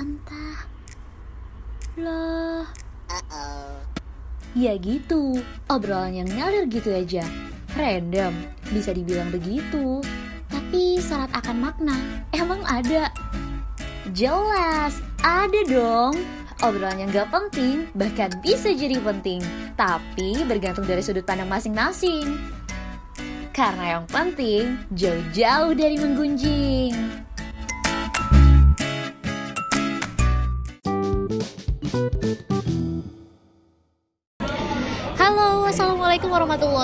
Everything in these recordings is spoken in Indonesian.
Entah. Lah. Ya gitu, obrolan yang ngalir gitu aja. Random, bisa dibilang begitu. Tapi syarat akan makna, emang ada? Jelas, ada dong. Obrolan yang gak penting, bahkan bisa jadi penting. Tapi bergantung dari sudut pandang masing-masing. Karena yang penting, jauh-jauh dari menggunjing.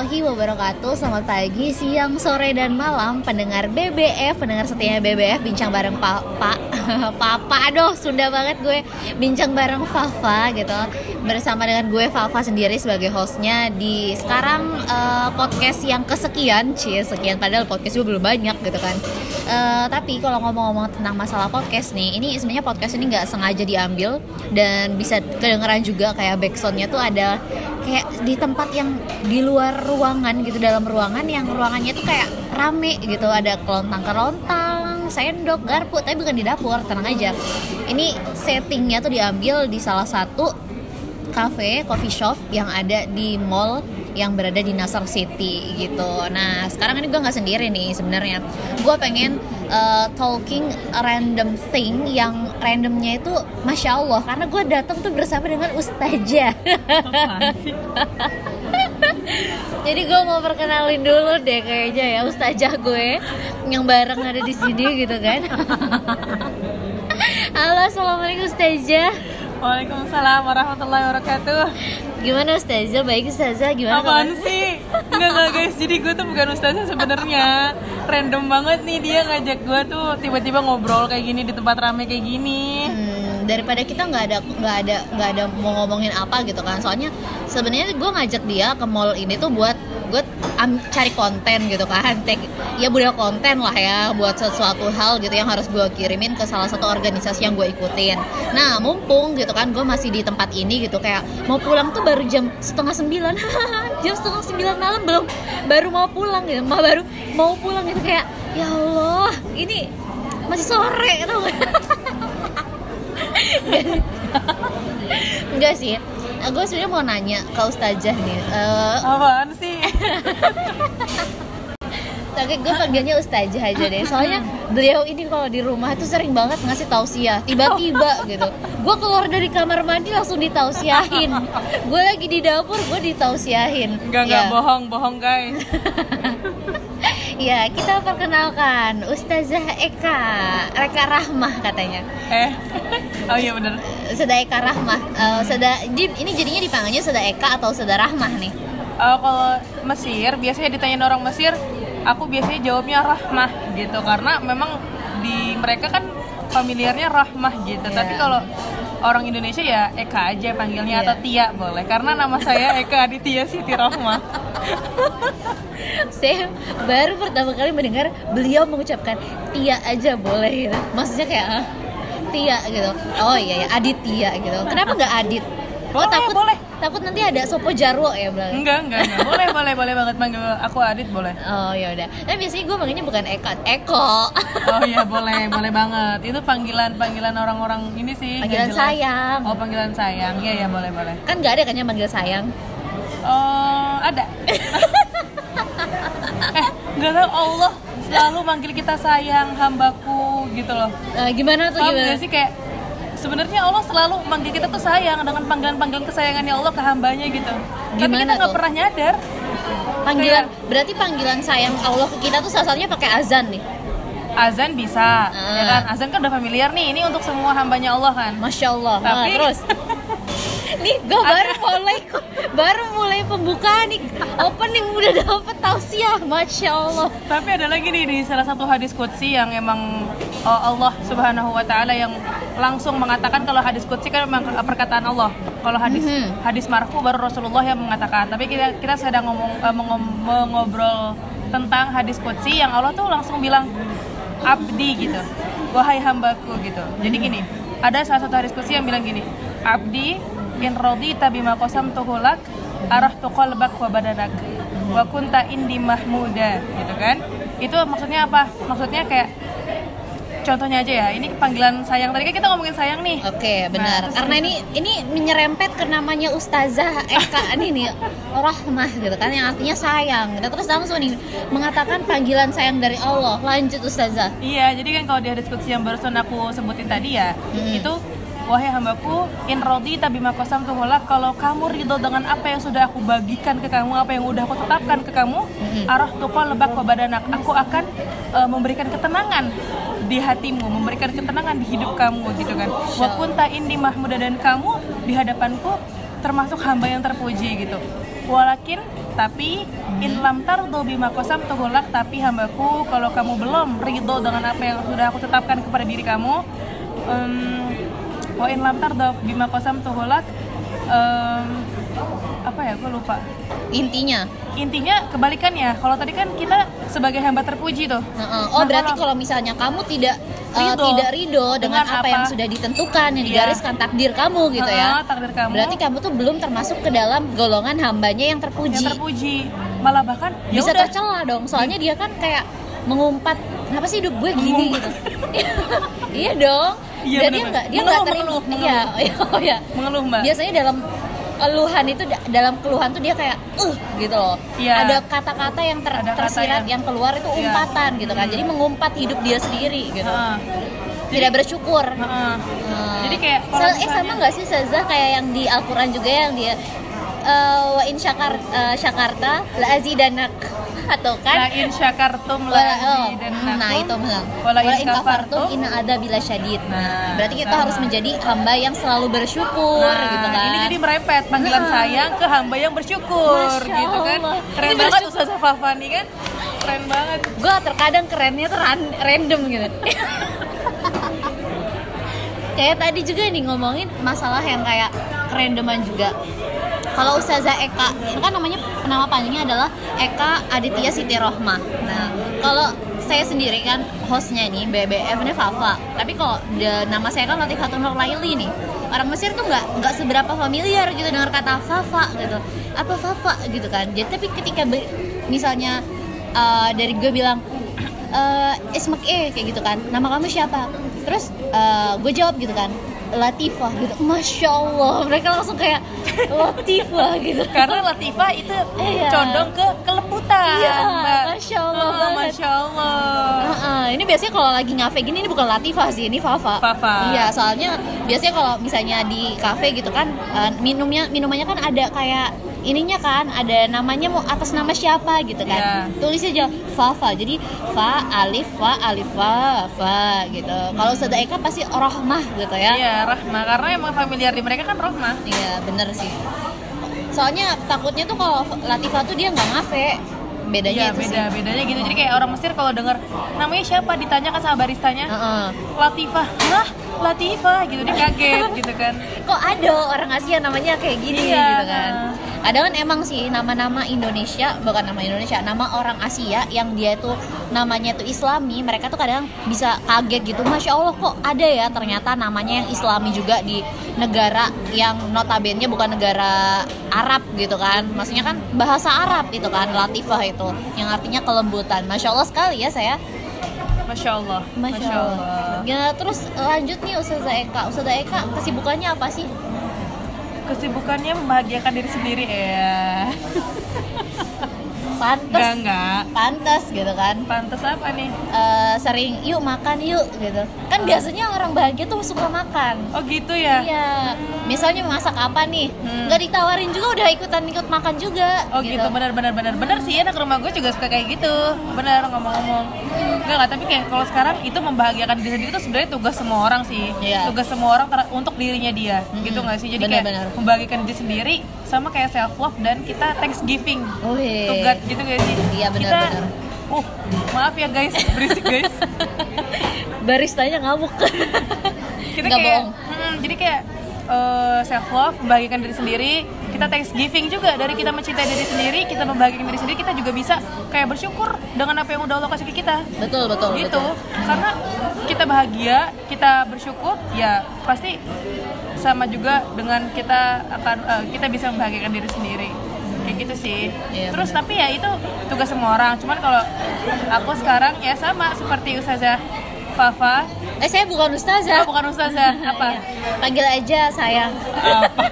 Warahmatullahi wabarakatuh. Selamat pagi, siang, sore, dan malam. Pendengar BBF, pendengar setianya BBF Bincang bareng Papa Papa, aduh Sunda banget gue. Bincang bareng Fafa gitu. Bersama dengan gue Fafa sendiri sebagai hostnya Di sekarang uh, podcast yang kesekian Cie, sekian. Padahal podcast gue belum banyak gitu kan. Uh, Tapi kalau ngomong-ngomong tentang masalah podcast nih Ini sebenarnya podcast ini nggak sengaja diambil. Dan bisa kedengeran juga kayak backsoundnya tuh ada kayak di tempat yang di luar ruangan gitu dalam ruangan yang ruangannya tuh kayak rame gitu ada kelontang kelontang sendok garpu tapi bukan di dapur tenang aja ini settingnya tuh diambil di salah satu cafe coffee shop yang ada di mall yang berada di Nasr City gitu. Nah sekarang ini gue nggak sendiri nih sebenarnya. Gue pengen uh, talking random thing yang randomnya itu masya Allah karena gue datang tuh bersama dengan ustazah. Jadi gue mau perkenalin dulu deh kayaknya ya ustazah gue yang bareng ada di sini gitu kan. Halo, assalamualaikum ustazah. Waalaikumsalam warahmatullahi wabarakatuh. Gimana Ustazah? Baik Ustazah, gimana Apaan sih? Enggak, enggak guys, jadi gue tuh bukan Ustazah sebenarnya. Random banget nih dia ngajak gue tuh tiba-tiba ngobrol kayak gini di tempat rame kayak gini. Hmm, Daripada kita nggak ada nggak ada nggak ada mau ngomongin apa gitu kan. Soalnya sebenarnya gue ngajak dia ke mall ini tuh buat gue um, cari konten gitu kan. Take, ya budaya konten lah ya buat sesuatu hal gitu yang harus gue kirimin ke salah satu organisasi yang gue ikutin. Nah mumpung gitu kan gue masih di tempat ini gitu kayak mau pulang tuh baru jam setengah sembilan. Jam setengah sembilan malam belum baru mau pulang gitu mau baru mau pulang gitu kayak ya Allah ini masih sore tau gak enggak sih. Gue sebenarnya mau nanya ke ustazah nih uh, apaan sih? Tapi gue panggilnya ustazah aja deh. Soalnya beliau ini kalau di rumah tuh sering banget ngasih tausiah. Tiba-tiba gitu. Gue keluar dari kamar mandi langsung ditausiahin. Gue lagi di dapur gue ditausiahin. Enggak enggak. Ya. bohong bohong guys Ya, kita perkenalkan Ustazah Eka Eka Rahmah katanya. Eh, oh iya bener. Seda Eka Rahmah. Uh, Seda, ini jadinya dipanggilnya Seda Eka atau Seda Rahmah nih? Uh, kalau Mesir, biasanya ditanyain orang Mesir, aku biasanya jawabnya Rahmah gitu karena memang di mereka kan familiarnya Rahmah gitu. Yeah. Tapi kalau orang Indonesia ya Eka aja panggilnya yeah. atau Tia boleh karena nama saya Eka Aditya Siti Rahmah. saya baru pertama kali mendengar beliau mengucapkan Tia aja boleh gitu. Maksudnya kayak ah, Tia gitu. Oh iya ya Aditya gitu. Kenapa nggak Adit? Oh boleh, takut boleh. takut nanti ada Sopo Jarwo ya bilang. Enggak, enggak, enggak. Boleh, boleh, boleh banget manggil aku Adit boleh. Oh ya udah. Tapi biasanya gue manggilnya bukan Eko, Eko. Oh iya, boleh, boleh banget. Itu panggilan-panggilan orang-orang ini sih. Panggilan sayang. Oh, panggilan sayang. Iya, iya, boleh, boleh. Kan nggak ada kan yang manggil sayang? Oh, ada. eh, nggak tahu Allah selalu manggil kita sayang hambaku gitu loh. Uh, gimana tuh Paham gimana? sih kayak sebenarnya Allah selalu manggil kita tuh sayang dengan panggilan-panggilan kesayangannya Allah ke hambanya gitu. Gimana Tapi kita nggak pernah nyadar. Panggilan kayak, berarti panggilan sayang Allah ke kita tuh salah satunya pakai azan nih. Azan bisa, uh. ya kan? Azan kan udah familiar nih. Ini untuk semua hambanya Allah kan. Masya Allah. Tapi nah, terus nih gue baru mulai baru mulai pembukaan nih. Opening udah dapet tausiah masya allah. Tapi ada lagi nih di salah satu hadis qudsi yang emang oh, Allah subhanahu wa taala yang langsung mengatakan kalau hadis qudsi kan memang perkataan Allah. Kalau hadis mm -hmm. hadis marfu baru Rasulullah yang mengatakan. Tapi kita kita sedang ngomong uh, mengobrol tentang hadis qudsi yang Allah tuh langsung bilang abdi gitu. Wahai hambaku gitu. Jadi gini ada salah satu hadis qudsi yang bilang gini abdi in radita bima qasamtuhu lak arahtu qalbak wa badanak wa kunta indi mahmuda gitu kan itu maksudnya apa maksudnya kayak contohnya aja ya ini panggilan sayang tadi kan kita ngomongin sayang nih Oke, benar. terus Karena ini ini menyerempet ke namanya Ustazah Eka ini nih Rahmah gitu kan yang artinya sayang. Gitu. Terus langsung nih mengatakan panggilan sayang dari Allah. Lanjut Ustazah. Iya, jadi kan kalau di hadis qudsi yang barusan aku sebutin tadi ya, Hmm. itu wahai hambaku, in rodi tabima kosam tuholak kalau kamu ridho dengan apa yang sudah aku bagikan ke kamu, apa yang udah aku tetapkan ke kamu, arah tuqal lebak badanak, aku akan eh, memberikan ketenangan di hatimu, memberikan ketenangan di hidup kamu gitu kan. Wa kunta indi mahmuda dan kamu di hadapanku termasuk hamba yang terpuji gitu. Walakin tapi in lam tardo bima kosam tuhulak tapi hambaku kalau kamu belum ridho dengan apa yang sudah aku tetapkan kepada diri kamu wa in lam tardo bima kosam tuhulak em, apa ya gue lupa Intinya. intinya kebalikannya kalau tadi kan kita sebagai hamba terpuji tuh Heeh. Oh, Nah, berarti kalau- kalau misalnya kamu tidak uh, Ridho. tidak ridho dengan, Dengan apa, apa? yang sudah ditentukan yang Iya. digariskan takdir kamu gitu ya. Heeh, takdir kamu Berarti kamu tuh belum termasuk ke dalam golongan hambanya yang yang terpuji. terpuji malah bahkan ya Bisa tercela dong. Soalnya dia kan kayak mengumpat kenapa sih hidup gue gini gitu. iya dong. Iya, Dan dia bener-bener. nggak dia nggak terima. mengeluh, Iya, oh iya. mengeluh mbak Biasanya dalam keluhan itu dalam keluhan tuh dia kayak uh gitu loh. Iya. Ada kata-kata yang ter- Ada kata tersirat yang- yang keluar itu Iya. umpatan gitu kan. Jadi mengumpat hidup dia sendiri gitu. Heeh. Tidak bersyukur. Heeh. Hmm. Jadi kayak kalau eh sama nggak sih Saza kayak yang di Al-Qur'an juga yang dia eh, wa in syakar eh, syakarta la azidanak atau kan La in syakartum la Wala- oh, azidannakum. nah itu benar. Wala in kafartum inna ada bila syadid. Nah, berarti kita sama. harus menjadi hamba yang selalu bersyukur Nah, gitu kan. ini jadi merepet panggilan Nah. sayang ke hamba yang bersyukur Masya gitu kan. Allah. Keren Ini banget. Ustazah Fafani kan. Keren banget. gue terkadang kerennya tuh ran- random gitu kayak tadi juga nih ngomongin masalah yang kayak kerandoman juga kalau Ustazah Eka kan namanya nama panjangnya adalah Eka Aditya Siti Rohmah nah kalau saya sendiri kan hostnya nih BBF ini Fafa. Tapi kalau nama saya kan Latifatul Nur Laili nih. Orang Mesir tuh nggak nggak seberapa familiar gitu dengar kata Fafa gitu. Apa Fafa gitu kan. Jadi tapi ketika be- misalnya uh, dari gue bilang eh Ismak E kayak gitu kan. Nama kamu siapa? Terus eh, gue jawab gitu kan Latifah gitu masya Allah mereka langsung kayak Latifah gitu Karena Latifah itu Iya. condong ke kelembutan. Iya, Mbak. Masya Allah Oh, banget. Masya Allah. Heeh, ini biasanya kalau lagi ngafe gini ini bukan Latifah sih, ini Fafa. Fafa. Iya, soalnya biasanya kalau misalnya di kafe gitu kan eh, minumnya minumannya kan ada kayak ininya kan ada namanya mau atas nama siapa gitu kan. Iya. Tulis aja Fafa. Jadi fa alif fa alif fa fa gitu. Kalau Ustazah Eka pasti Rohmah gitu ya. Iya, Rahma. Karena emang familiar di mereka kan Rahma. Iya, bener sih. Soalnya takutnya tuh kalau Latifah tuh dia nggak ngafe. Bedanya Iya, itu beda. sih. Bedanya gitu. Jadi kayak orang Mesir kalau dengar namanya siapa ditanyakan sama baristanya, Heeh. Latifah. Lah, Latifah gitu dia kaget gitu kan. kok ada orang Asia namanya kayak gini Iya. gitu kan kadang kan emang sih nama-nama Indonesia bukan nama Indonesia nama orang Asia yang dia tuh namanya tuh Islami mereka tuh kadang bisa kaget gitu masya Allah kok ada ya ternyata namanya yang Islami juga di negara yang notabene bukan negara Arab gitu kan maksudnya kan bahasa Arab itu kan Latifah itu yang artinya kelembutan masya Allah sekali ya saya Masya Allah. Masya Allah. Ya terus lanjut nih Ustazah Eka. Ustazah Eka kesibukannya apa sih? Kesibukannya membahagiakan diri sendiri ya. Pantes, Enggak, enggak. pantes gitu kan. Pantes apa nih? Eh, sering yuk makan yuk gitu. Kan biasanya orang bahagia tuh suka makan. Oh gitu ya? Iya. Misalnya masak apa nih? Hmm. Nggak ditawarin juga udah ikutan ikut makan juga. Oh gitu, benar benar benar benar sih anak rumah gue juga suka kayak gitu benar ngomong-ngomong enggak enggak tapi kayak kalau sekarang itu membahagiakan diri sendiri itu sebenarnya tugas semua orang sih Iya. tugas semua orang untuk dirinya dia gitu nggak sih jadi Benar, kayak benar. membahagiakan diri sendiri sama kayak self love dan kita Thanksgiving Wih. tugas gitu gak sih Iya, benar, kita benar. uh maaf ya guys berisik guys Baristanya ngamuk. kita Nggak kayak bohong. hmm, jadi kayak self love membahagiakan diri sendiri kita Thanksgiving juga dari kita mencintai diri sendiri kita membahagiakan diri sendiri kita juga bisa kayak bersyukur dengan apa yang udah Allah kasih ke kita betul betul gitu betul. karena kita bahagia kita bersyukur ya pasti sama juga dengan kita akan eh, kita bisa membahagiakan diri sendiri kayak gitu sih Iya, terus tapi ya itu tugas semua orang cuman kalau aku sekarang ya sama seperti Ustazah Fafa. Eh saya bukan ustazah. Oh, bukan ustazah. Apa? Iya. Panggil aja. Apa?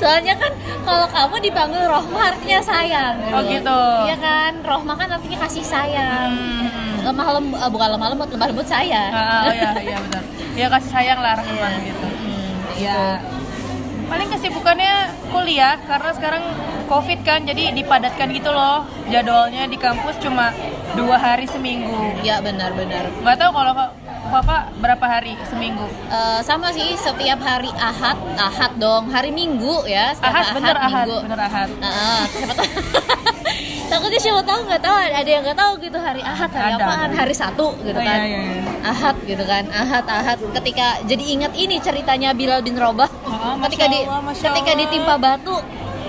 Soalnya kan kalau kamu dipanggil Rohma artinya sayang. Oh, gitu. Iya kan, Rohma kan artinya kasih sayang. Hmm. Lemah lembut, eh, bukan lemah lembut, lemah lembut saya. Ah, oh iya, iya benar. Ya kasih sayang lah Rahman Iya. gitu. Hmm, Ya. Paling kesibukannya kuliah karena sekarang covid kan jadi dipadatkan gitu loh jadwalnya di kampus cuma dua hari seminggu. Ya benar-benar. Gak tahu kalau Fafa berapa hari seminggu? Eh, sama sih setiap hari Ahad, Ahad dong, hari Minggu ya. Setiap Ahad, bener Ahad, Minggu. bener Ahad. Siapa tahu. Takutnya siapa tahu nggak tahu ada yang nggak tahu gitu hari Ahad hari Ada, apaan ada. hari Satu gitu Oh, kan. iya, iya, iya. Ahad gitu kan. Ahad Ahad ketika jadi ingat ini ceritanya Bilal bin Robah Oh, ketika di Allah, ketika ditimpa batu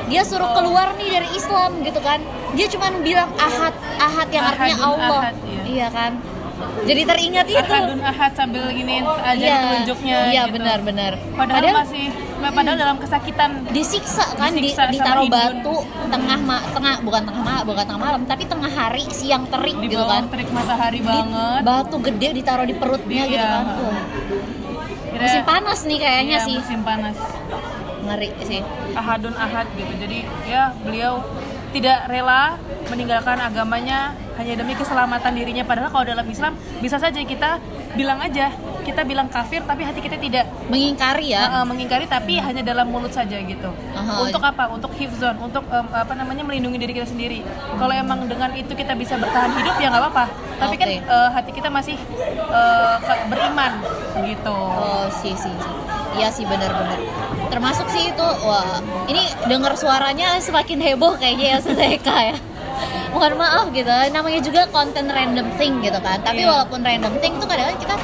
dia suruh keluar nih dari Islam gitu kan. Dia cuma bilang Ahad Ahad yang artinya Ahadun Allah. Ahad, iya. Iya kan. Jadi teringat itu. Ahadun ahad sambil gini aja Iya, telunjuknya iya gitu. benar-benar. Padahal, masih padahal dalam kesakitan disiksa kan di, Disiksa sama ditaruh hidun. batu tengah ma- tengah bukan tengah ma- bukan tengah malam tapi tengah hari siang terik di gitu kan terik matahari Di- banget. batu gede ditaruh di perutnya gitu Iya. kan Wah, Kira- musim panas nih kayaknya iya, sih musim panas. ngeri sih ahadun ahad gitu jadi ya beliau tidak rela meninggalkan agamanya hanya demi keselamatan dirinya padahal kalau dalam Islam bisa saja kita bilang aja kita bilang kafir tapi hati kita tidak mengingkari ya? Uh, mengingkari tapi hanya dalam mulut saja gitu. Aha. untuk apa? Untuk hifzon untuk um, apa namanya melindungi diri kita sendiri. Kalau emang dengan itu kita bisa bertahan hidup ya nggak apa-apa. Tapi kan Oke. uh, hati kita masih uh, beriman gitu. Oh sih sih sih iya sih benar-benar termasuk sih itu wah ini dengar suaranya semakin heboh kayaknya ya Sezeka ya. Mohon maaf gitu. Namanya juga konten random thing gitu kan. Tapi Iya. walaupun random thing itu kadang-kadang kita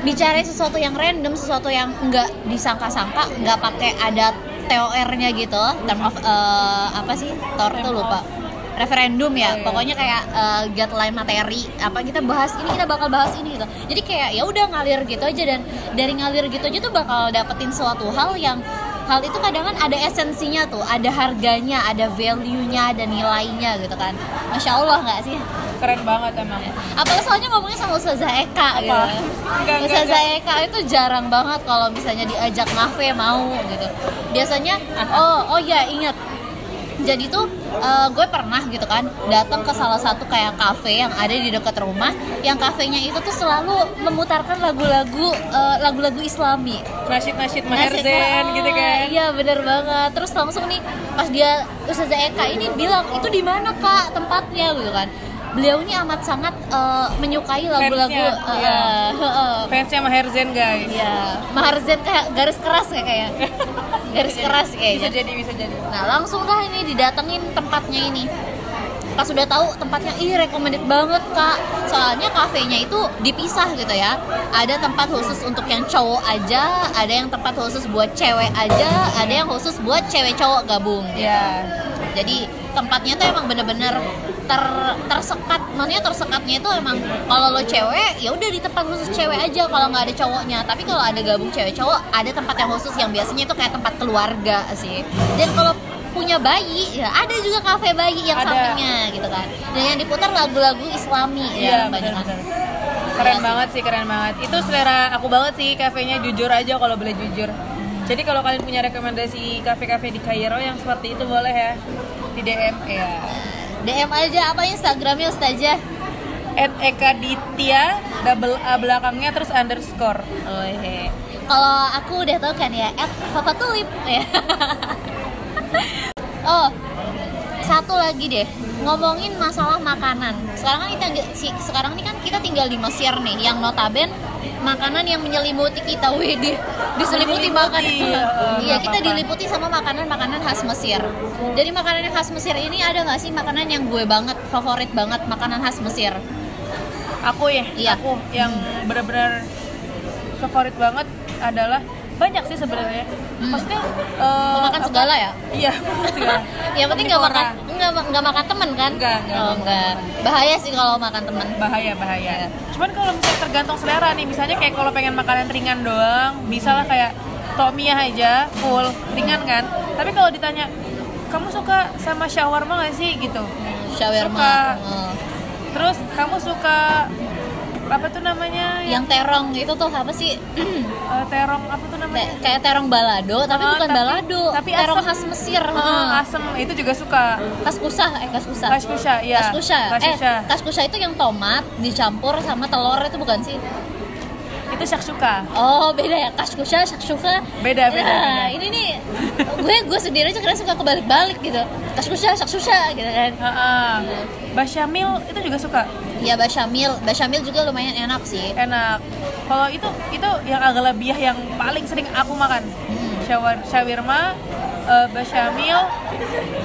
bicara sesuatu yang random sesuatu yang nggak disangka-sangka nggak pakai ada TOR-nya gitu term of eh, apa sih? TOR tuh lupa. referendum ya Iya. pokoknya kayak eh, guideline materi apa kita bahas ini kita bakal bahas ini gitu. Jadi kayak ya udah ngalir gitu aja dan dari ngalir gitu aja tuh bakal dapetin suatu hal yang hal itu kadang kan ada esensinya tuh ada harganya ada value-nya ada nilainya gitu kan. Masya allah nggak sih? Keren banget emang. Apalagi soalnya ngomongnya sama Ustazah Eka gitu. Apa? Enggak, enggak, Ustazah Eka itu jarang banget kalau misalnya diajak ngafe mau gitu. Biasanya oh oh ya inget jadi tuh eh, gue pernah gitu kan datang ke salah satu kayak kafe yang ada di dekat rumah yang kafenya itu tuh selalu memutarkan lagu-lagu eh, lagu-lagu Islami. Nasyid nasyid Nasib- Maherzen ah, gitu kan? Iya bener banget. Terus langsung nih pas dia Ustazah Eka ini bilang itu di mana kak tempatnya? Gitu kan. Beliau ini amat sangat eh, menyukai lagu-lagu Fansnya, eh, iya. eh, eh, fansnya Maherzen guys. Iya, Maharzen kayak garis keras ya kayak garis keras bisa kayaknya. jadi bisa jadi Nah langsung dah ini didatengin tempatnya ini. Pas sudah tahu tempatnya, ih recommended banget kak. Soalnya kafenya itu dipisah gitu ya. Ada tempat khusus untuk yang cowok aja, ada yang tempat khusus buat cewek aja, ada yang khusus buat cewek cowok gabung. ya Jadi tempatnya tuh emang bener-bener ter tersekat. Maksudnya tersekatnya itu emang kalau lo cewek ya udah di tempat khusus cewek aja kalau nggak ada cowoknya. Tapi kalau ada gabung cewek cowok ada tempat yang khusus yang biasanya itu kayak tempat keluarga sih. Dan kalau punya bayi ya ada juga kafe bayi yang Ada. sampingnya gitu kan. Dan yang diputar lagu-lagu Islami ya kebanyakan. benar. Keren sih. banget sih, keren banget. Itu selera aku banget sih kafenya jujur aja kalau boleh jujur. Jadi kalau kalian punya rekomendasi kafe-kafe di Kairo yang seperti itu boleh ya di DM ya. DM aja apa Instagramnya Ustazah? At Eka Ditya double A belakangnya terus underscore. Oh iya. Kalau aku udah tahu kan ya, at Papa Tulip ya. oh, satu lagi deh, ngomongin masalah makanan. Sekarang kan kita si- sekarang ini kan kita tinggal di Mesir nih, yang notaben makanan yang menyelimuti kita, di, diselimuti makanan. Ya, iya, nggak kita diliputi sama makanan-makanan khas Mesir. Dari makanan khas Mesir ini ada nggak sih makanan yang gue banget favorit banget makanan khas Mesir? Aku ya, Iya. aku yang benar-benar favorit banget adalah banyak sih sebenarnya. Hmm. Maksudnya Mau makan segala ya? Iya, segala. yang penting nggak makan nggak nggak makan temen kan Nggak, nggak. oh, nggak bahaya sih kalau makan temen bahaya bahaya Iya. cuman kalau misalnya tergantung selera nih misalnya kayak kalau pengen makanan ringan doang bisa lah kayak tomia aja full ringan kan tapi kalau ditanya kamu suka sama shawarma gak sih gitu shawarma Suka. Oh. terus kamu suka apa tuh namanya? Yang terong itu tuh apa sih? Eh, terong apa tuh namanya? Te- kayak terong balado tapi Ah, bukan tapi- balado. tapi terong asem. khas Mesir. Ah, heeh. asem. Itu juga suka. Kaskusa eh kaskusa. Kaskusha ya kaskusa. Eh kaskusha kaskusa itu yang tomat dicampur sama telur itu bukan sih? Itu shakshuka. Oh beda ya. Kaskusa shakshuka. Beda beda, Ya, beda. ini nih gue gue sendiri aja kadang suka kebalik-balik gitu. Kaskusa shakshusa gitu kan. Heeh. Bashamil itu juga suka ya basyamil basyamil juga lumayan enak sih. Enak. Kalau itu itu yang agak lebih yang paling sering aku makan. Hmm. Shawar, shawarma eh, bashamil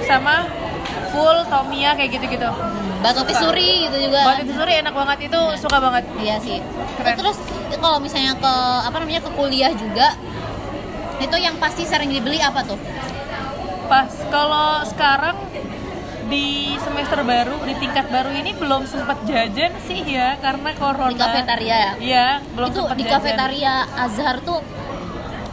sama full tomia kayak gitu-gitu. Batok suri gitu juga buat itu suri enak banget. Itu suka banget. Iya sih. Keren. Terus kalau misalnya ke apa namanya ke kuliah juga itu yang pasti sering dibeli apa tuh? pas kalau sekarang di semester baru di tingkat baru ini belum sempat jajan sih ya karena corona Di kafetaria ya. iya belum itu sempat di jajan. kafetaria Azhar tuh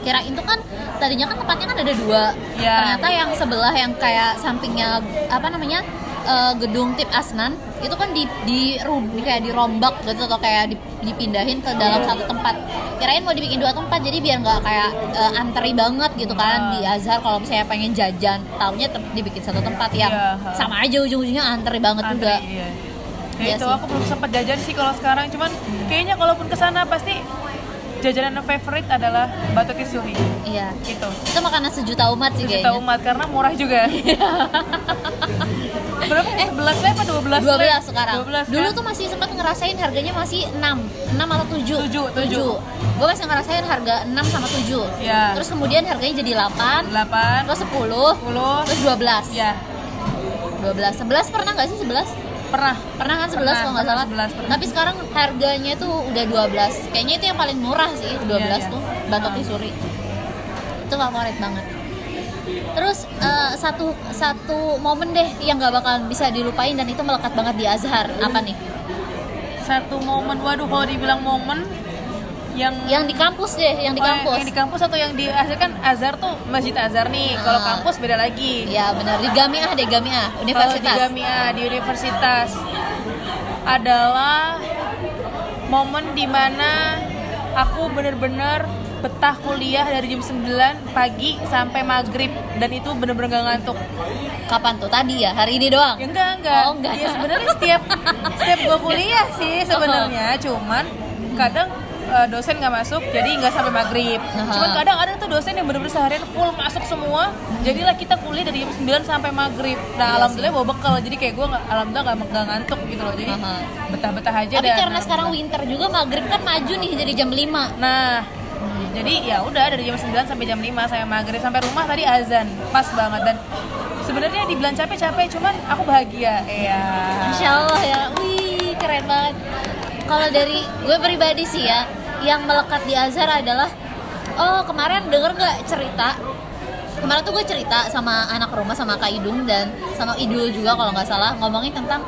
kirain tuh kan tadinya kan tempatnya kan ada dua. Iya. Ternyata yang sebelah yang kayak sampingnya apa namanya? Eh, gedung tip Asnan itu kan di di, ru- di kayak dirombak gitu atau kayak dip- dipindahin ke dalam Iya. satu tempat. Kirain mau dibikin dua tempat jadi biar nggak kayak eh, anteri banget gitu kan Ah. di Azhar kalau misalnya pengen jajan, taunya dibikin satu tempat yang Iya, sama aja ujung-ujungnya anteri banget Antri, juga. iya. Ya Iya itu sih. aku belum sempat jajan sih kalau sekarang cuman kayaknya kalaupun ke sana pasti jajanan favorite adalah batu kisuri Iya. gitu Itu makanan sejuta umat sih sejuta kayaknya. umat karena murah juga berapa eh 11 leh apa 12 12 leh? sekarang. 12 Dulu kan? tuh masih sempat ngerasain harganya masih 6, 6 atau 7. Tujuh, tujuh. Gue masih ngerasain harga 6 sama 7. Ya. Terus kemudian harganya jadi 8, 8 terus 10, 10 terus 12. ya 12. 11 pernah nggak sih 11? Pernah Pernah kan 11 Pernah, kalau nggak salah. 11, pernah. Tapi sekarang harganya tuh udah 12. Kayaknya itu yang paling murah sih, 12 Iya, iya. tuh. Batok. Tisuri. Itu favorit banget. Terus eh, satu satu momen deh yang nggak bakalan bisa dilupain dan itu melekat banget di Azhar. Apa nih? satu momen waduh kalau dibilang momen yang Yang di kampus deh, yang di Oh, kampus. yang di kampus atau yang di Azhar kan Azhar tuh masjid Azhar nih kalau Ah. kampus beda lagi Ya benar di Gamiah deh Gamiah Kalau di Universitas. Gamia di universitas adalah momen di mana aku bener-bener betah kuliah dari jam 9 pagi sampai maghrib dan itu bener-bener gak ngantuk Kapan tuh? Tadi ya? Hari ini doang? ya enggak enggak, Oh, enggak. ya sebenarnya setiap setiap gua kuliah sih sebenarnya cuman kadang eh, dosen nggak masuk jadi nggak sampai maghrib. Aha. cuman kadang ada tuh dosen yang bener-bener seharian full masuk semua. Jadilah kita kuliah dari jam 9 sampai maghrib. Nah Iya alhamdulillah bawa bekal. Jadi kayak gue nggak alhamdulillah nggak nggak ngantuk gitu loh. Jadi Aha. betah-betah aja Tapi dan karena sekarang winter juga maghrib kan maju nih jadi jam 5 nah jadi ya udah dari jam 9 sampai jam 5 sampai maghrib. Sampai rumah tadi azan. Pas banget. Dan sebenarnya dibilang capek-capek cuman aku bahagia. Ya Insya Allah ya. Wih keren banget. Kalau dari gue pribadi sih ya Yang melekat di Azhar adalah Oh kemarin denger gak cerita? Kemarin tuh gue cerita sama anak rumah sama Kak Idung dan sama Idul juga kalau nggak salah ngomongin tentang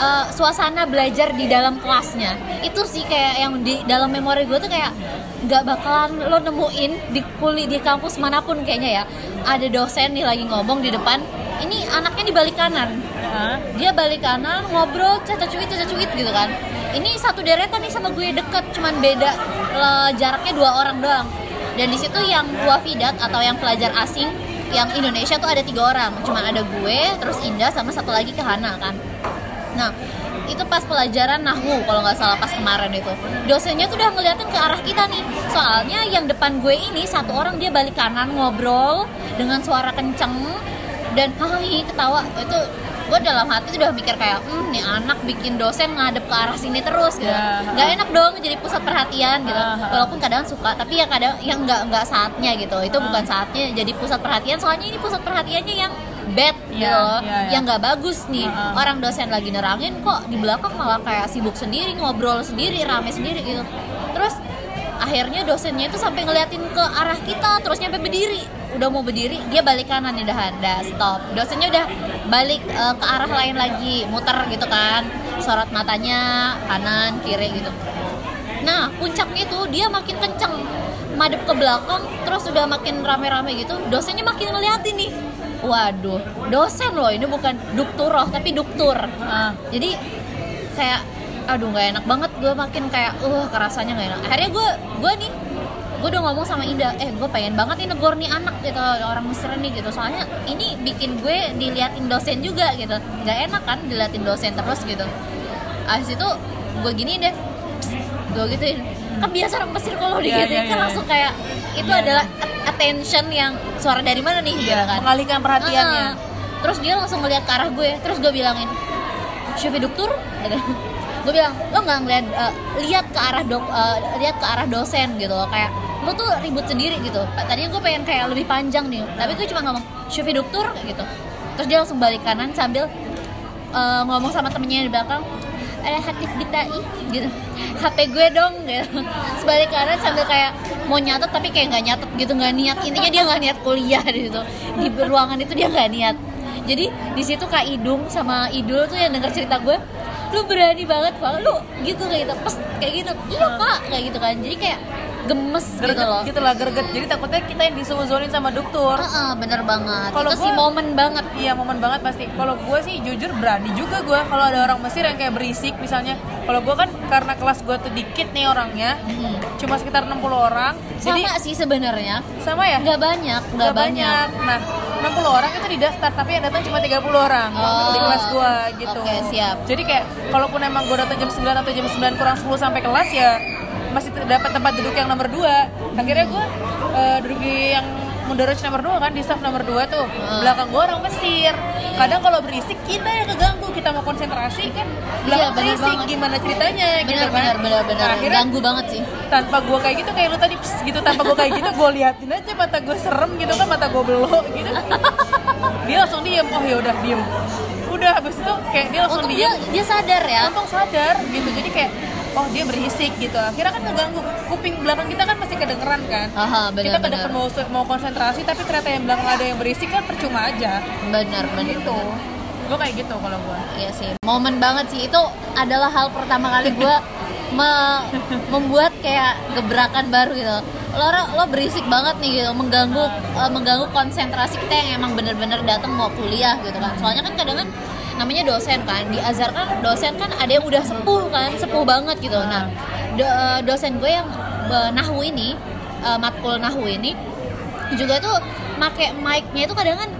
eh, suasana belajar di dalam kelasnya. Itu sih kayak yang di dalam memori gue tuh kayak nggak bakalan lo nemuin di kuli di kampus mana pun kayaknya ya. Ada dosen nih lagi ngomong di depan ini anaknya di balik kanan. Dia balik kanan ngobrol caca cuit caca cuit gitu kan ini satu deretan nih sama gue deket cuman beda eh, jaraknya dua orang doang. Dan di situ yang wafidat atau yang pelajar asing yang Indonesia tuh ada tiga orang. Cuma ada gue terus Indah sama satu lagi ke Hana kan. Nah itu pas pelajaran Nahwu kalau nggak salah pas kemarin itu. Dosennya tuh udah ngeliatin ke arah kita nih. Soalnya yang depan gue ini satu orang dia balik kanan ngobrol dengan suara kenceng. Dan hai ketawa. Itu gue dalam hati tuh udah mikir kayak hmm nih anak bikin dosen ngadep ke arah sini terus gitu Ya. nggak enak dong jadi pusat perhatian gitu Ah, ah. walaupun kadang suka tapi ya kadang yang nggak nggak saatnya gitu itu Ah. bukan saatnya jadi pusat perhatian soalnya ini pusat perhatiannya yang bad gitu Iya, loh iya, iya. yang nggak bagus nih Ah, ah. orang dosen lagi nerangin kok di belakang malah kayak sibuk sendiri ngobrol sendiri rame sendiri gitu terus akhirnya dosennya itu sampai ngeliatin ke arah kita terus nyampe berdiri udah mau berdiri dia balik kanan nih dah dah stop. Dosennya udah balik eh, ke arah lain lagi muter gitu kan. Sorot matanya kanan kiri gitu. Nah puncaknya itu dia makin kenceng madep ke belakang terus udah makin rame-rame gitu dosennya makin ngeliatin nih. Waduh dosen loh ini bukan dukturoh tapi duktur. Ah. jadi kayak aduh nggak enak banget gue makin kayak uh kerasanya nggak enak. Akhirnya gue gue nih gue udah ngomong sama Ida eh gue pengen banget nih negor nih anak gitu orang Mesir nih gitu. Soalnya ini bikin gue diliatin dosen juga gitu. Nggak enak kan diliatin dosen terus gitu. Abis itu gue gini deh gue gituin. Kan biasa orang Mesir kalau Iya, digituin iya, kan iya. langsung kayak itu Iya, adalah attention yang suara dari mana nih gitu Iya, kan. mengalihkan perhatiannya. Ah, terus dia langsung ngeliat ke arah gue terus gue bilangin Syafi dokter gitu. Gue bilang lo nggak ngeliat eh, lihat ke arah dok eh, lihat ke arah dosen gitu loh. Kayak lo tuh ribut sendiri gitu. Tadinya gue pengen kayak lebih panjang nih tapi gue cuma ngomong Syafi dokter gitu. Terus dia langsung balik kanan sambil eh, ngomong sama temennya di belakang ada hatif bitai gitu. HP gue dong gitu. Sebalik kanan sambil kayak mau nyatet tapi kayak nggak nyatet gitu nggak niat. Intinya dia nggak niat kuliah di situ. Di ruangan itu dia nggak niat. Jadi di situ kak Idung sama Idul tuh yang denger cerita gue lu berani banget pak. Lu gitu kayak gitu pes kayak gitu. Iya kak kayak gitu kan. Jadi kayak gemes gitu Greget loh gitu lah, greget. Jadi takutnya kita yang disuzonin sama dokter. Heeh, bener banget Kalau sih momen banget Iya momen banget pasti. Kalau gue sih jujur berani juga gue kalau ada orang Mesir yang kayak berisik misalnya. Kalau gue kan karena kelas gue tuh dikit nih orangnya, Hmm. cuma sekitar 60 orang. sama Jadi sih sebenarnya sama ya? nggak banyak nggak Nggak banyak. Nah, 60 orang itu didaftar, tapi yang datang cuma 30 orang Oh, di kelas gua gitu. oke, siap. Jadi kayak kalaupun emang gua datang jam 9 atau jam 9 kurang 10 sampai kelas ya masih dapat tempat duduk yang nomor 2. Akhirnya gua eh, duduk di yang mudaraj nomor 2 kan di staff nomor 2 tuh. Hmm. Belakang gua orang Mesir. Kadang kalau berisik kita yang keganggu, kita mau konsentrasi kan belakang bener berisik banget. gimana ceritanya gitu bener kan. bener bener bener Nah, akhirnya ganggu banget sih tanpa gue kayak gitu kayak lu tadi pss, gitu tanpa gue kayak gitu gue liatin aja mata gue serem gitu kan mata gue belok gitu dia langsung diem oh ya udah diem udah habis itu kayak dia langsung untung dia diem dia sadar ya untung sadar gitu jadi kayak oh dia berisik gitu. Akhirnya kan ngeganggu. Kuping belakang kita kan masih kedengeran kan. Aha, bener, kita kedengeran mau mau konsentrasi tapi ternyata yang belakang ada yang berisik kan percuma aja. Bener bener gitu. gue kayak gitu kalau gue Iya sih, momen banget sih. Itu adalah hal pertama kali gue me- membuat kayak gebrakan baru gitu. Lo, lo berisik banget nih gitu, mengganggu eh, mengganggu konsentrasi kita yang emang bener-bener datang mau kuliah gitu kan. Soalnya kan kadang kan namanya dosen kan di Azhar kan dosen kan ada yang udah sepuh kan sepuh banget gitu nah do- eh, dosen gue yang eh, nahwu ini eh, matkul nahwu ini juga tuh make mic-nya itu kadang kan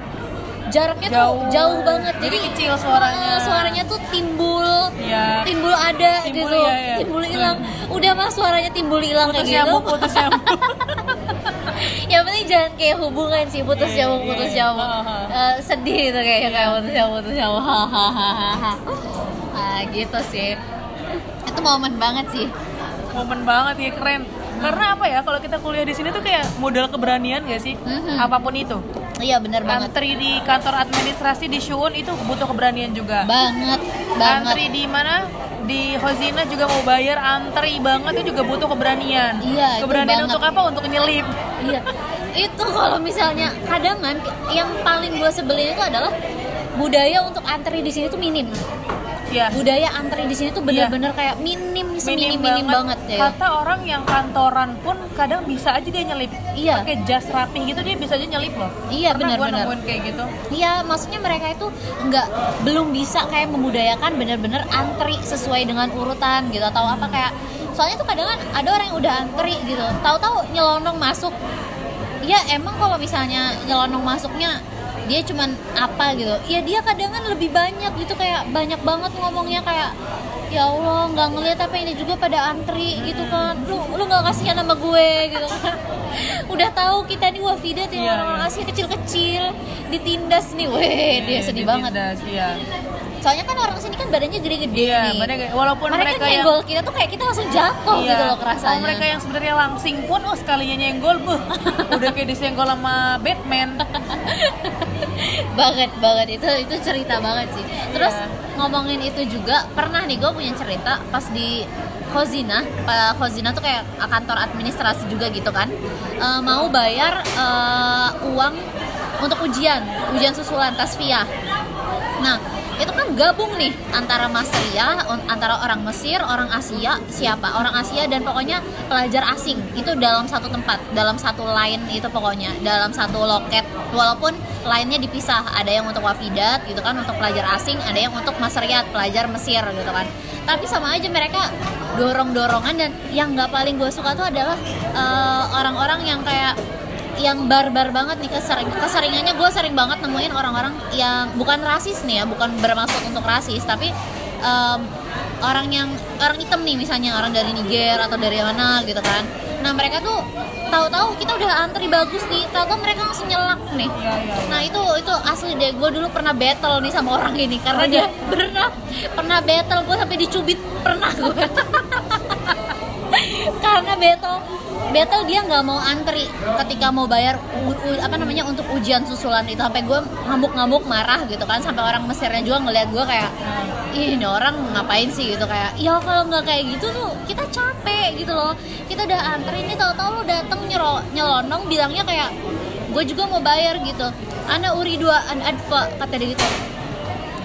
jaraknya tuh Jauh. jauh banget Jadi jadi kecil suaranya. Ah, suaranya tuh timbul Iya. timbul ada Timbul, gitu iya, iya. timbul hilang udah mah suaranya timbul hilang kayak gitu putus nyambung yang penting jangan kayak hubungan sih putus Iya, nyambung putus nyambung Ha, ha. Eh, sedih itu kayak kayak putus nyambung putus nyambung hahaha ah gitu sih. Itu momen banget sih. Momen banget ya keren. Karena apa ya kalau kita kuliah di sini tuh kayak modal keberanian gak sih? Mhm. apa pun itu. Iya bener banget. Antri di kantor administrasi di Shuun itu butuh keberanian juga. Banget antri banget. di mana? Di Hozina juga mau bayar antri banget itu juga butuh keberanian. Iya, keberanian banget. untuk apa? Untuk nyelip iya. Itu kalau misalnya kadang kan yang paling gue sebelin itu adalah budaya untuk antri di sini tuh minim. Ya budaya antri di sini tuh bener-bener kayak minim seminim minim banget, ya. Kata orang yang kantoran pun kadang bisa aja dia nyelip. Iya. pakai jas rapih gitu dia bisa aja nyelip loh. Iya, benar-benar. kayak gitu? Iya, maksudnya mereka itu nggak belum bisa kayak membudayakan bener-bener antri sesuai dengan urutan gitu atau apa kayak soalnya tuh kadang kan ada orang yang udah antri gitu, tahu-tahu nyelonong masuk. Ya emang kalau misalnya nyelonong masuknya dia cuman apa gitu, ya dia kadang kan lebih banyak gitu. Kayak banyak banget ngomongnya. Kayak ya Allah nggak ngeliat apa ini juga pada antri gitu kan lu lu nggak kasihan sama gue gitu kan udah tahu kita nih wafidat yang Iya, orang iya. Asia kecil-kecil ditindas nih weh dia sedih banget Ditindas, iya soalnya kan orang sini kan badannya gede-gede Iya, nih badannya. Walaupun mereka, mereka yang- nyenggol kita tuh kayak kita langsung jatuh Iya. gitu loh kerasanya Kalau mereka yang sebenarnya langsing pun, oh sekalinya nyenggol, buh, udah kayak disenggol sama Batman. banget banget itu itu cerita banget sih terus Iya. Ngomongin itu juga pernah nih gue punya cerita pas di Khozina. Pak Khozina tuh kayak kantor administrasi juga gitu kan. Eh, mau bayar eh, uang untuk ujian ujian susulan tasfiyah nah itu kan gabung nih antara Masria antara orang Mesir orang Asia siapa? Orang Asia dan pokoknya pelajar asing. Itu dalam satu tempat dalam satu line itu pokoknya dalam satu loket. Walaupun lainnya dipisah ada yang untuk wafidat gitu kan untuk pelajar asing ada yang untuk Masriat pelajar Mesir gitu kan. Tapi sama aja mereka dorong dorongan dan yang nggak paling gue suka tuh adalah eh, orang-orang yang kayak yang barbar banget nih kesering keseringannya gue sering banget nemuin orang-orang yang bukan rasis nih ya bukan bermaksud untuk rasis tapi em, orang yang orang hitam nih misalnya orang dari Niger atau dari mana gitu kan. Nah mereka tuh tahu-tahu kita udah antri bagus nih tahu-tahu mereka langsung nyelak nih. Iya, iya, iya. nah itu itu asli deh gue dulu pernah battle nih sama orang ini karena Oh, dia pernah pernah battle gue sampai dicubit pernah gue karena battle battle dia nggak mau antri ketika mau bayar u- apa namanya untuk ujian susulan itu. Sampai gue ngamuk-ngamuk marah gitu kan. Sampai orang Mesirnya juga ngeliat gue kayak ih ini orang ngapain sih? Gitu kayak ya kalau nggak kayak gitu tuh kita capek gitu loh. Kita udah antri ini tahu-tahu lo dateng nyelonong bilangnya kayak gue juga mau bayar gitu. Ana uri dua an adva kata dia gitu.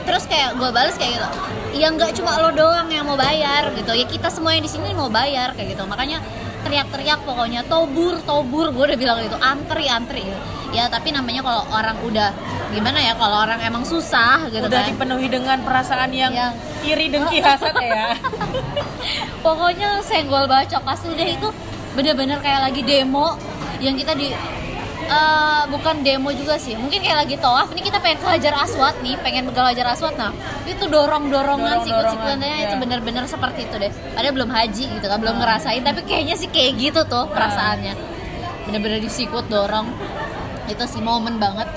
Terus kayak gue balas kayak gitu ya nggak cuma lo doang yang mau bayar gitu. Ya kita semua yang di sini mau bayar kayak gitu. Makanya teriak-teriak pokoknya tobur tobur gue udah bilang gitu antri antri gitu. ya tapi namanya kalau orang udah gimana ya kalau orang emang susah gitu Udah kan dipenuhi dengan perasaan yang, Yang- iri dengki hasad ya. pokoknya senggol bacok asli deh itu bener-bener kayak lagi demo yang kita di eh, bukan demo juga sih. Mungkin kayak lagi toaf ini kita pengen ke Hajar Aswad nih. Pengen ke Hajar Aswad. Nah itu dorong dorongan Dorong-dorongan, sikut-sikutannya iya. itu bener-bener seperti itu deh. Padahal belum haji gitu kan belum ngerasain. Tapi kayaknya sih kayak gitu tuh perasaannya. Bener-bener disikut dorong. Itu sih momen banget.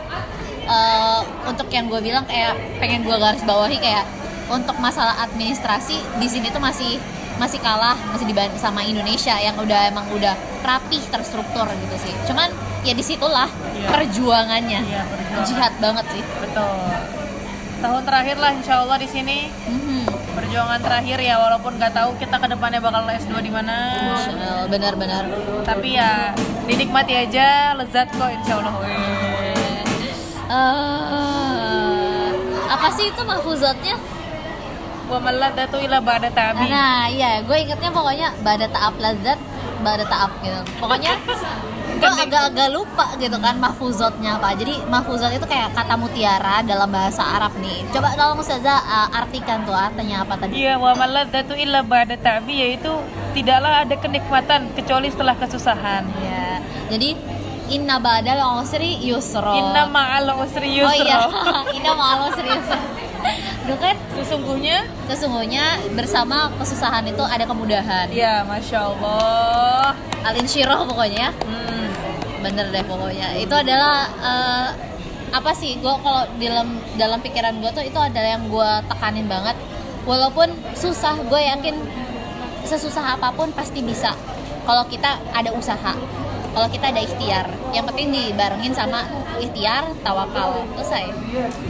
Eh, untuk yang gue bilang kayak pengen gue garis bawahi kayak untuk masalah administrasi di sini tuh masih masih kalah masih dibanding sama Indonesia yang udah emang udah rapih terstruktur gitu sih. Cuman ya di situlah Iya. perjuangannya Iya, perjuangan. jihad banget sih Betul. Tahun terakhir lah insya Allah di sini Mhm. perjuangan terakhir ya walaupun nggak tahu kita ke depannya bakal S2 di mana. Benar-benar Tapi ya dinikmati aja lezat kok insya Allah. Eh, apa sih itu mahfuzatnya Wa maladatu ila ba'da tabi. Nah, iya, gue ingetnya pokoknya bada taap lazat, bada taap gitu. Pokoknya gue agak-agak lupa gitu kan mahfuzatnya apa. Jadi mahfuzat itu kayak kata mutiara dalam bahasa Arab nih. Coba tolong Ustazah uh, artikan tuh artinya apa tadi? Iya, wa maladatu illa ba'da tabi yaitu tidaklah ada kenikmatan kecuali setelah kesusahan. Iya. Jadi inna badal usri yusra. Inna ma'al usri Oh yusra. iya, inna ma'al usri yusra. Kan Sesungguhnya sesungguhnya bersama kesusahan itu ada kemudahan. ya masya Allah. Alin syirah pokoknya ya. Hmm. Bener deh pokoknya. Itu adalah eh, apa sih gue kalau dalam dalam pikiran gue tuh itu adalah yang gue tekanin banget. Walaupun susah gue yakin sesusah apa pun pasti bisa. Kalau kita ada usaha kalau kita ada ikhtiar yang penting dibarengin sama ikhtiar tawakal selesai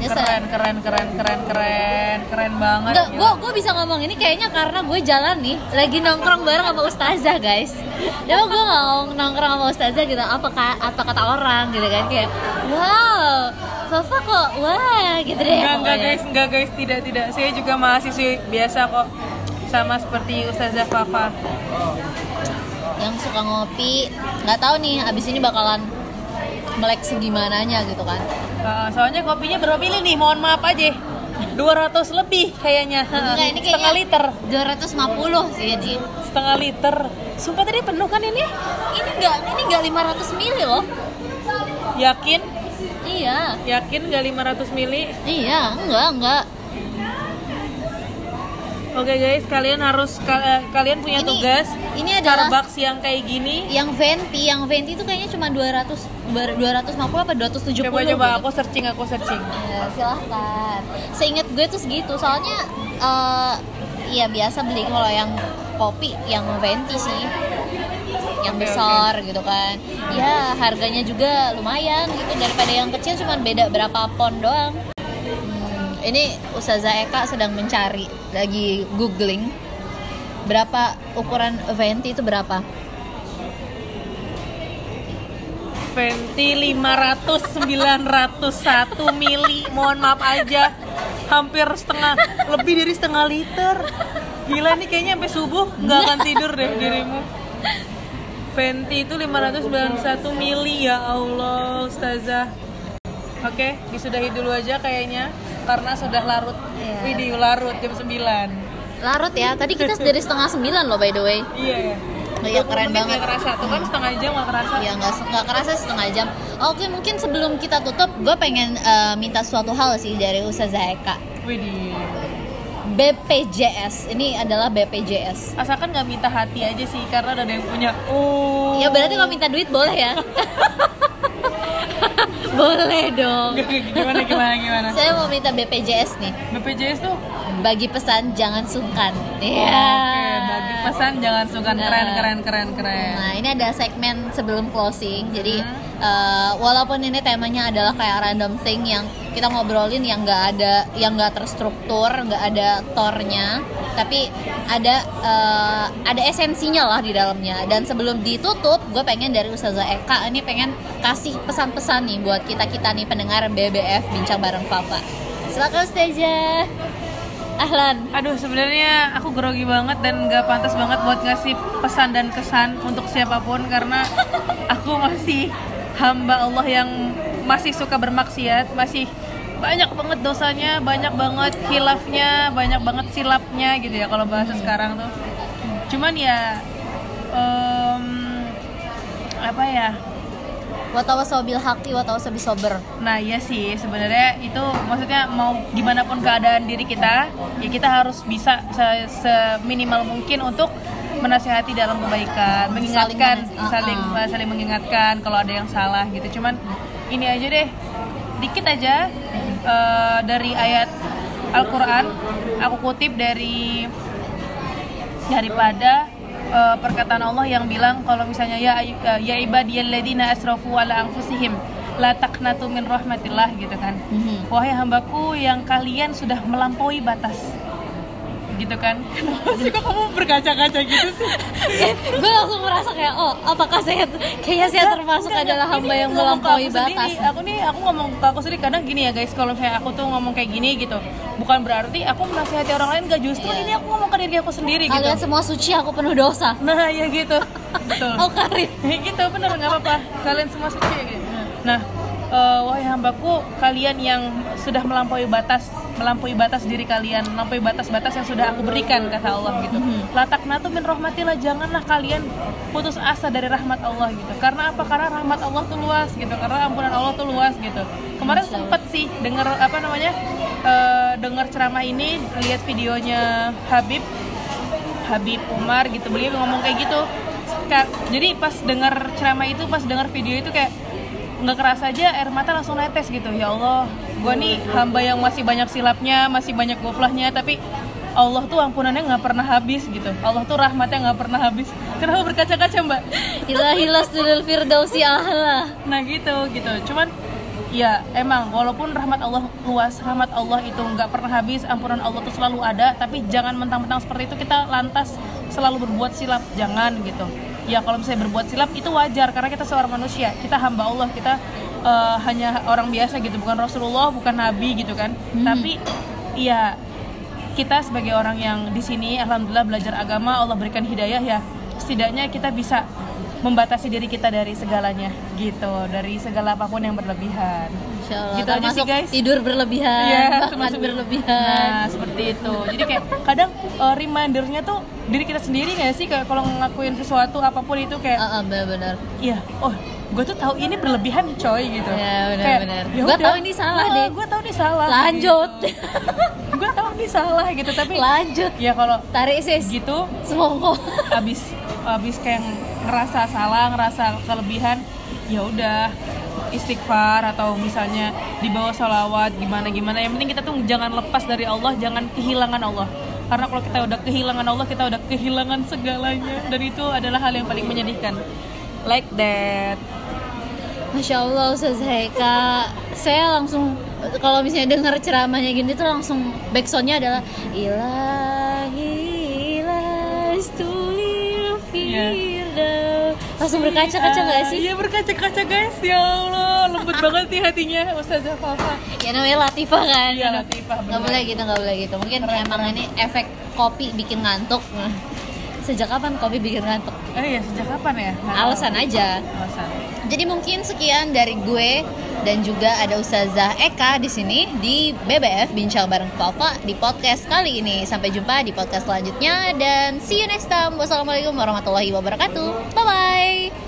Keren, keren, keren, keren, keren, keren banget. Enggak, gila. gue gue bisa ngomong ini kayaknya karena gue jalan nih lagi nongkrong bareng sama ustazah guys. Ya gue nggak mau nongkrong sama ustazah gitu apa apa kata orang gitu kan kayak wow Fafa kok wah gitu deh. Enggak, enggak guys, enggak guys, tidak, tidak. Saya juga mahasiswi biasa kok. Sama seperti Ustazah Fafa. Yang suka ngopi nggak tahu nih abis ini bakalan melek segimananya gitu kan. Uh, soalnya kopinya berapa pilih nih? Mohon maaf aja. 200 lebih kayaknya. Enggak ini Setengah liter. kayaknya 250 sih jadi. Setengah liter. Sumpah tadi penuh kan ini? Ini enggak ini enggak 500 mili loh. Yakin? Iya. Yakin nggak 500 mili? Iya, enggak, enggak. Oke guys, kalian harus ka- eh, kalian punya Ini- tugas ini adalah- Starbucks yang kayak gini. yang venti yang venti itu kayaknya cuma 200 ber- 250 apa 270 Coba coba gitu. aku searching, aku searching. Ya, silahkan seingat gue tuh segitu soalnya eh iya biasa beli kalau yang kopi yang venti sih yang Oke, besar gitu kan ya harganya juga lumayan gitu daripada yang kecil cuma beda berapa pon doang ini Ustazah Eka sedang mencari lagi googling berapa ukuran venti itu berapa Venti 500 901 mili. Mohon maaf aja. Hampir setengah lebih dari setengah liter. Gila nih kayaknya sampai subuh nggak akan tidur deh dirimu. Venti itu 591 mili ya Allah, Ustazah. Oke, disudahi dulu aja kayaknya karena sudah larut. Iya. Video larut jam 9. larut ya. Tadi kita dari setengah sembilan loh by the way. Iya. Iya keren banget. Gak kerasa tuh kan setengah jam gak kerasa. Ya nggak nggak kerasa setengah jam. Oke mungkin sebelum kita tutup, gue pengen eh, minta suatu hal sih dari Ustazah Eka. Widih. BPJS ini adalah BPJS. Asalkan nggak minta hati aja sih karena ada yang punya. Oh. Ya berarti kalau minta duit boleh ya? boleh dong. gimana gimana gimana. Saya mau minta BPJS nih. BPJS tuh Bagi pesan jangan sungkan. Iya. Oke, bagi pesan jangan sungkan keren Nah. keren keren keren. Nah ini ada segmen sebelum closing. Jadi Hmm. Eh, walaupun ini temanya adalah kayak random thing yang kita ngobrolin yang nggak ada, yang nggak terstruktur, nggak ada tornya, tapi ada eh, ada esensinya lah di dalamnya. Dan sebelum ditutup, gue pengen dari Ustazah Eka ini pengen kasih pesan-pesan nih buat kita kita nih pendengar BBF bincang bareng Papa. Silakan Ustazah. Ahlan. Aduh sebenarnya aku grogi banget dan nggak pantas banget buat ngasih pesan dan kesan untuk siapa pun karena aku masih hamba Allah yang masih suka bermaksiat, masih banyak banget dosanya, banyak banget hilafnya, banyak banget silapnya gitu ya kalau bahasa sekarang tuh. Cuman ya em, apa ya? Watawasaw bil haqi watawasaw bisober. Nah iya sih sebenarnya itu maksudnya mau gimana pun keadaan diri kita ya kita harus bisa se- seminimal mungkin untuk menasehati dalam kebaikan, mengingatkan menas- uh-uh. saling saling mengingatkan kalau ada yang salah gitu. Cuman ini aja deh dikit aja eh, dari ayat Al-Qur'an aku kutip dari daripada uh, perkataan Allah yang bilang kalau misalnya ya uh, ya ibadiyalladzina asrafu ala anfusihim la taqnatu min rahmatillah gitu kan. Mhm. Wahai hambaku yang kalian sudah melampaui batas. Gitu kan. Kenapa sih kok kamu berkaca-kaca gitu sih? gue langsung merasa kayak oh apakah saya kayaknya saya termasuk Enggak, adalah hamba yang melampaui sendiri. batas Aku nih aku ngomong ke aku sendiri kadang gini ya guys, kalau misalnya aku tuh ngomong kayak gini gitu, bukan berarti aku menasihati orang lain gak justru Iya. ini aku ngomong ke diri aku sendiri gitu. kalian semua suci aku penuh dosa Nah, ya gitu. Betul. oh Karin Ya gitu bener nggak apa-apa kalian semua suci gitu. nah eh, wahai hambaku kalian yang sudah melampaui batas melampaui batas diri kalian melampaui batas-batas yang sudah aku berikan kata Allah gitu. Latak natu min rahmatillah janganlah kalian putus asa dari rahmat Allah gitu. Karena apa? Karena rahmat Allah tuh luas gitu. Karena ampunan Allah tuh luas gitu. Kemarin sempet sih dengar apa namanya eh, dengar ceramah ini lihat videonya Habib Habib Umar gitu. Beliau ngomong kayak gitu. Jadi pas dengar ceramah itu pas dengar video itu kayak nggak kerasa aja air mata langsung netes gitu. Ya Allah gue nih hamba yang masih banyak silapnya masih banyak goflahnya tapi Allah tuh ampunannya nggak pernah habis gitu. Allah tuh rahmatnya nggak pernah habis. Kenapa berkaca-kaca mbak? Ilahilas dulul firdausi ahla. Nah gitu gitu. Cuman ya emang walaupun rahmat Allah luas rahmat Allah itu nggak pernah habis ampunan Allah tuh selalu ada tapi jangan mentang-mentang seperti itu kita lantas selalu berbuat silap. Jangan gitu ya kalau misalnya berbuat silap itu wajar karena kita seorang manusia. Kita hamba Allah kita eh, hanya orang biasa gitu bukan Rasulullah bukan Nabi gitu kan. Tapi ya kita sebagai orang yang di sini alhamdulillah belajar agama Allah berikan hidayah ya. Setidaknya kita bisa membatasi diri kita dari segalanya gitu. Dari segala apa pun yang berlebihan. Insya Allah Gitu aja sih, guys. tidur berlebihan Iya, makan berlebihan. Nah, seperti itu. Jadi kayak kadang uh, remindernya tuh diri kita sendiri nggak sih? Kayak kalau ngelakuin sesuatu apa pun itu kayak Ah, ah, benar-benar. Iya, oh, gue tuh tahu ini berlebihan coy gitu. Iya, benar, Kayak, benar. "Ya Gua udah, tahu ini salah deh." Gue tahu ini salah. Lanjut. gue tahu ini salah gitu tapi lanjut ya kalau tarik sis gitu semongko abis abis kayak ngerasa salah ngerasa kelebihan ya udah istighfar atau misalnya di bawah salawat gimana gimana yang penting kita tuh jangan lepas dari Allah jangan kehilangan Allah karena kalau kita udah kehilangan Allah kita udah kehilangan segalanya dan itu adalah hal yang paling menyedihkan like that. Masya Allah Ustaz Haika. Saya langsung Kalau misalnya dengar ceramahnya gini tuh langsung Backsoundnya adalah Ilahi ilastulil firdaus Langsung berkaca-kaca gak sih? Iya berkaca-kaca guys. Ya Allah lembut banget nih hatinya Ustazah Fafa Ya namanya Latifah kan. Iya, Latifah, Gak bener. boleh gitu, gak boleh gitu. Mungkin emang ini efek kopi bikin ngantuk sejak kapan kopi bikin ngantuk? Eh iya, sejak kapan ya? Tahu. Alasan aja. Alasan. Jadi mungkin sekian dari gue dan juga ada Ustazah Eka di sini di BBF Bincang bareng Papa di podcast kali ini. Sampai jumpa di podcast selanjutnya dan see you next time. Wassalamualaikum warahmatullahi wabarakatuh. Bye bye.